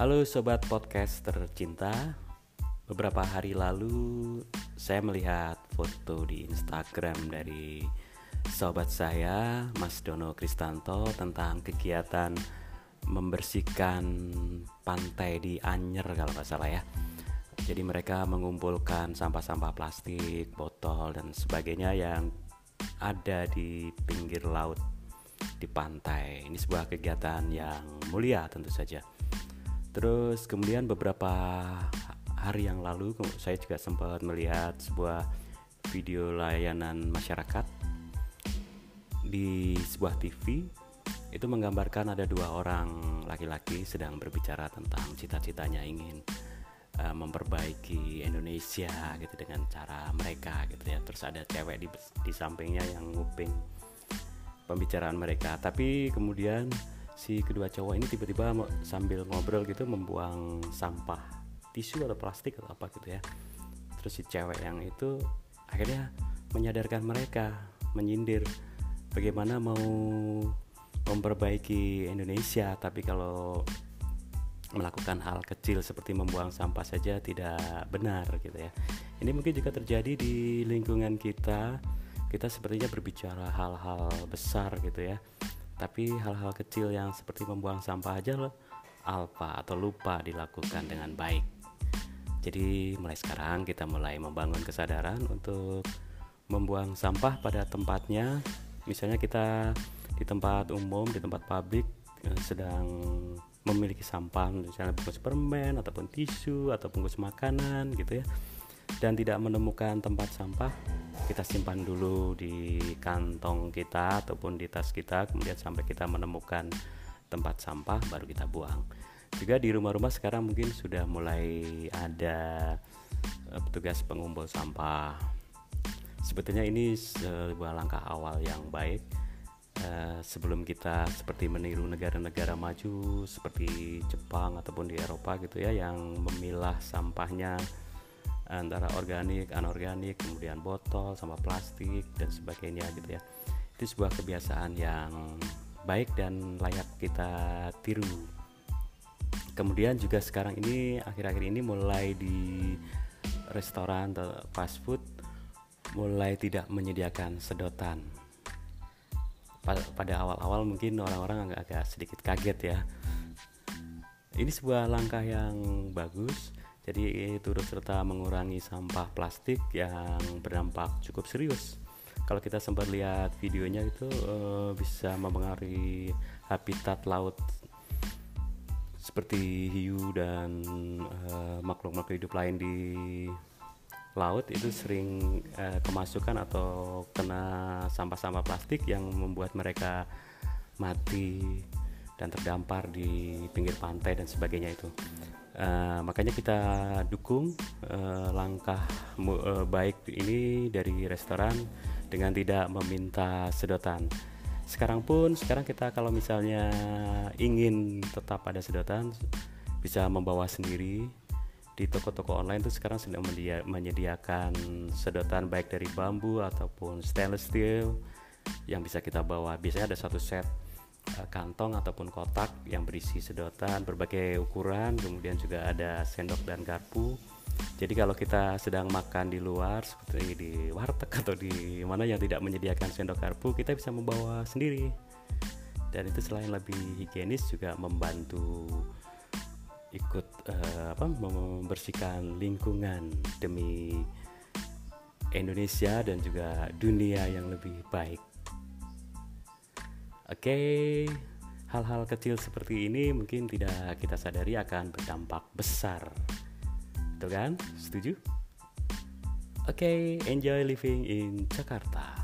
Halo sobat podcast tercinta. Beberapa hari lalu saya melihat foto di Instagram dari sobat saya Mas Dono Kristanto tentang kegiatan membersihkan pantai di Anyer kalau nggak salah ya. Jadi mereka mengumpulkan sampah-sampah plastik, botol dan sebagainya yang ada di pinggir laut di pantai. Ini sebuah kegiatan yang mulia tentu saja. Terus kemudian beberapa hari yang lalu saya juga sempat melihat sebuah video layanan masyarakat di sebuah TV itu menggambarkan ada dua orang laki-laki sedang berbicara tentang cita-citanya ingin uh, memperbaiki Indonesia gitu dengan cara mereka gitu ya. Terus ada cewek di, di sampingnya yang nguping pembicaraan mereka. Tapi kemudian si kedua cowok ini tiba-tiba sambil ngobrol gitu membuang sampah tisu atau plastik atau apa gitu ya. Terus si cewek yang itu akhirnya menyadarkan mereka menyindir bagaimana mau memperbaiki Indonesia tapi kalau melakukan hal kecil seperti membuang sampah saja tidak benar gitu ya. Ini mungkin juga terjadi di lingkungan kita. Kita sepertinya berbicara hal-hal besar gitu ya tapi hal-hal kecil yang seperti membuang sampah aja loh alpa atau lupa dilakukan dengan baik. Jadi mulai sekarang kita mulai membangun kesadaran untuk membuang sampah pada tempatnya. Misalnya kita di tempat umum di tempat publik eh, sedang memiliki sampah misalnya bungkus permen ataupun tisu atau bungkus makanan gitu ya dan tidak menemukan tempat sampah kita simpan dulu di kantong kita ataupun di tas kita kemudian sampai kita menemukan tempat sampah baru kita buang. Juga di rumah-rumah sekarang mungkin sudah mulai ada eh, petugas pengumpul sampah. Sebetulnya ini sebuah langkah awal yang baik uh, sebelum kita seperti meniru negara-negara maju seperti Jepang ataupun di Eropa gitu ya yang memilah sampahnya antara organik, anorganik, kemudian botol, sama plastik dan sebagainya gitu ya. Itu sebuah kebiasaan yang baik dan layak kita tiru. Kemudian juga sekarang ini akhir-akhir ini mulai di restoran atau fast food mulai tidak menyediakan sedotan. Pada awal-awal mungkin orang-orang agak-agak sedikit kaget ya. Ini sebuah langkah yang bagus jadi turut serta mengurangi sampah plastik yang berdampak cukup serius. Kalau kita sempat lihat videonya itu uh, bisa mempengaruhi habitat laut seperti hiu dan uh, makhluk-makhluk hidup lain di laut itu sering uh, kemasukan atau kena sampah-sampah plastik yang membuat mereka mati dan terdampar di pinggir pantai dan sebagainya itu. Uh, makanya kita dukung uh, langkah uh, baik ini dari restoran dengan tidak meminta sedotan. Sekarang pun sekarang kita kalau misalnya ingin tetap ada sedotan bisa membawa sendiri di toko-toko online itu sekarang sedang menyediakan sedotan baik dari bambu ataupun stainless steel yang bisa kita bawa. Biasanya ada satu set kantong ataupun kotak yang berisi sedotan berbagai ukuran kemudian juga ada sendok dan garpu. Jadi kalau kita sedang makan di luar seperti di warteg atau di mana yang tidak menyediakan sendok garpu kita bisa membawa sendiri. Dan itu selain lebih higienis juga membantu ikut uh, apa membersihkan lingkungan demi Indonesia dan juga dunia yang lebih baik Oke, hal-hal kecil seperti ini mungkin tidak kita sadari akan berdampak besar. Betul kan? Setuju? Oke, enjoy living in Jakarta.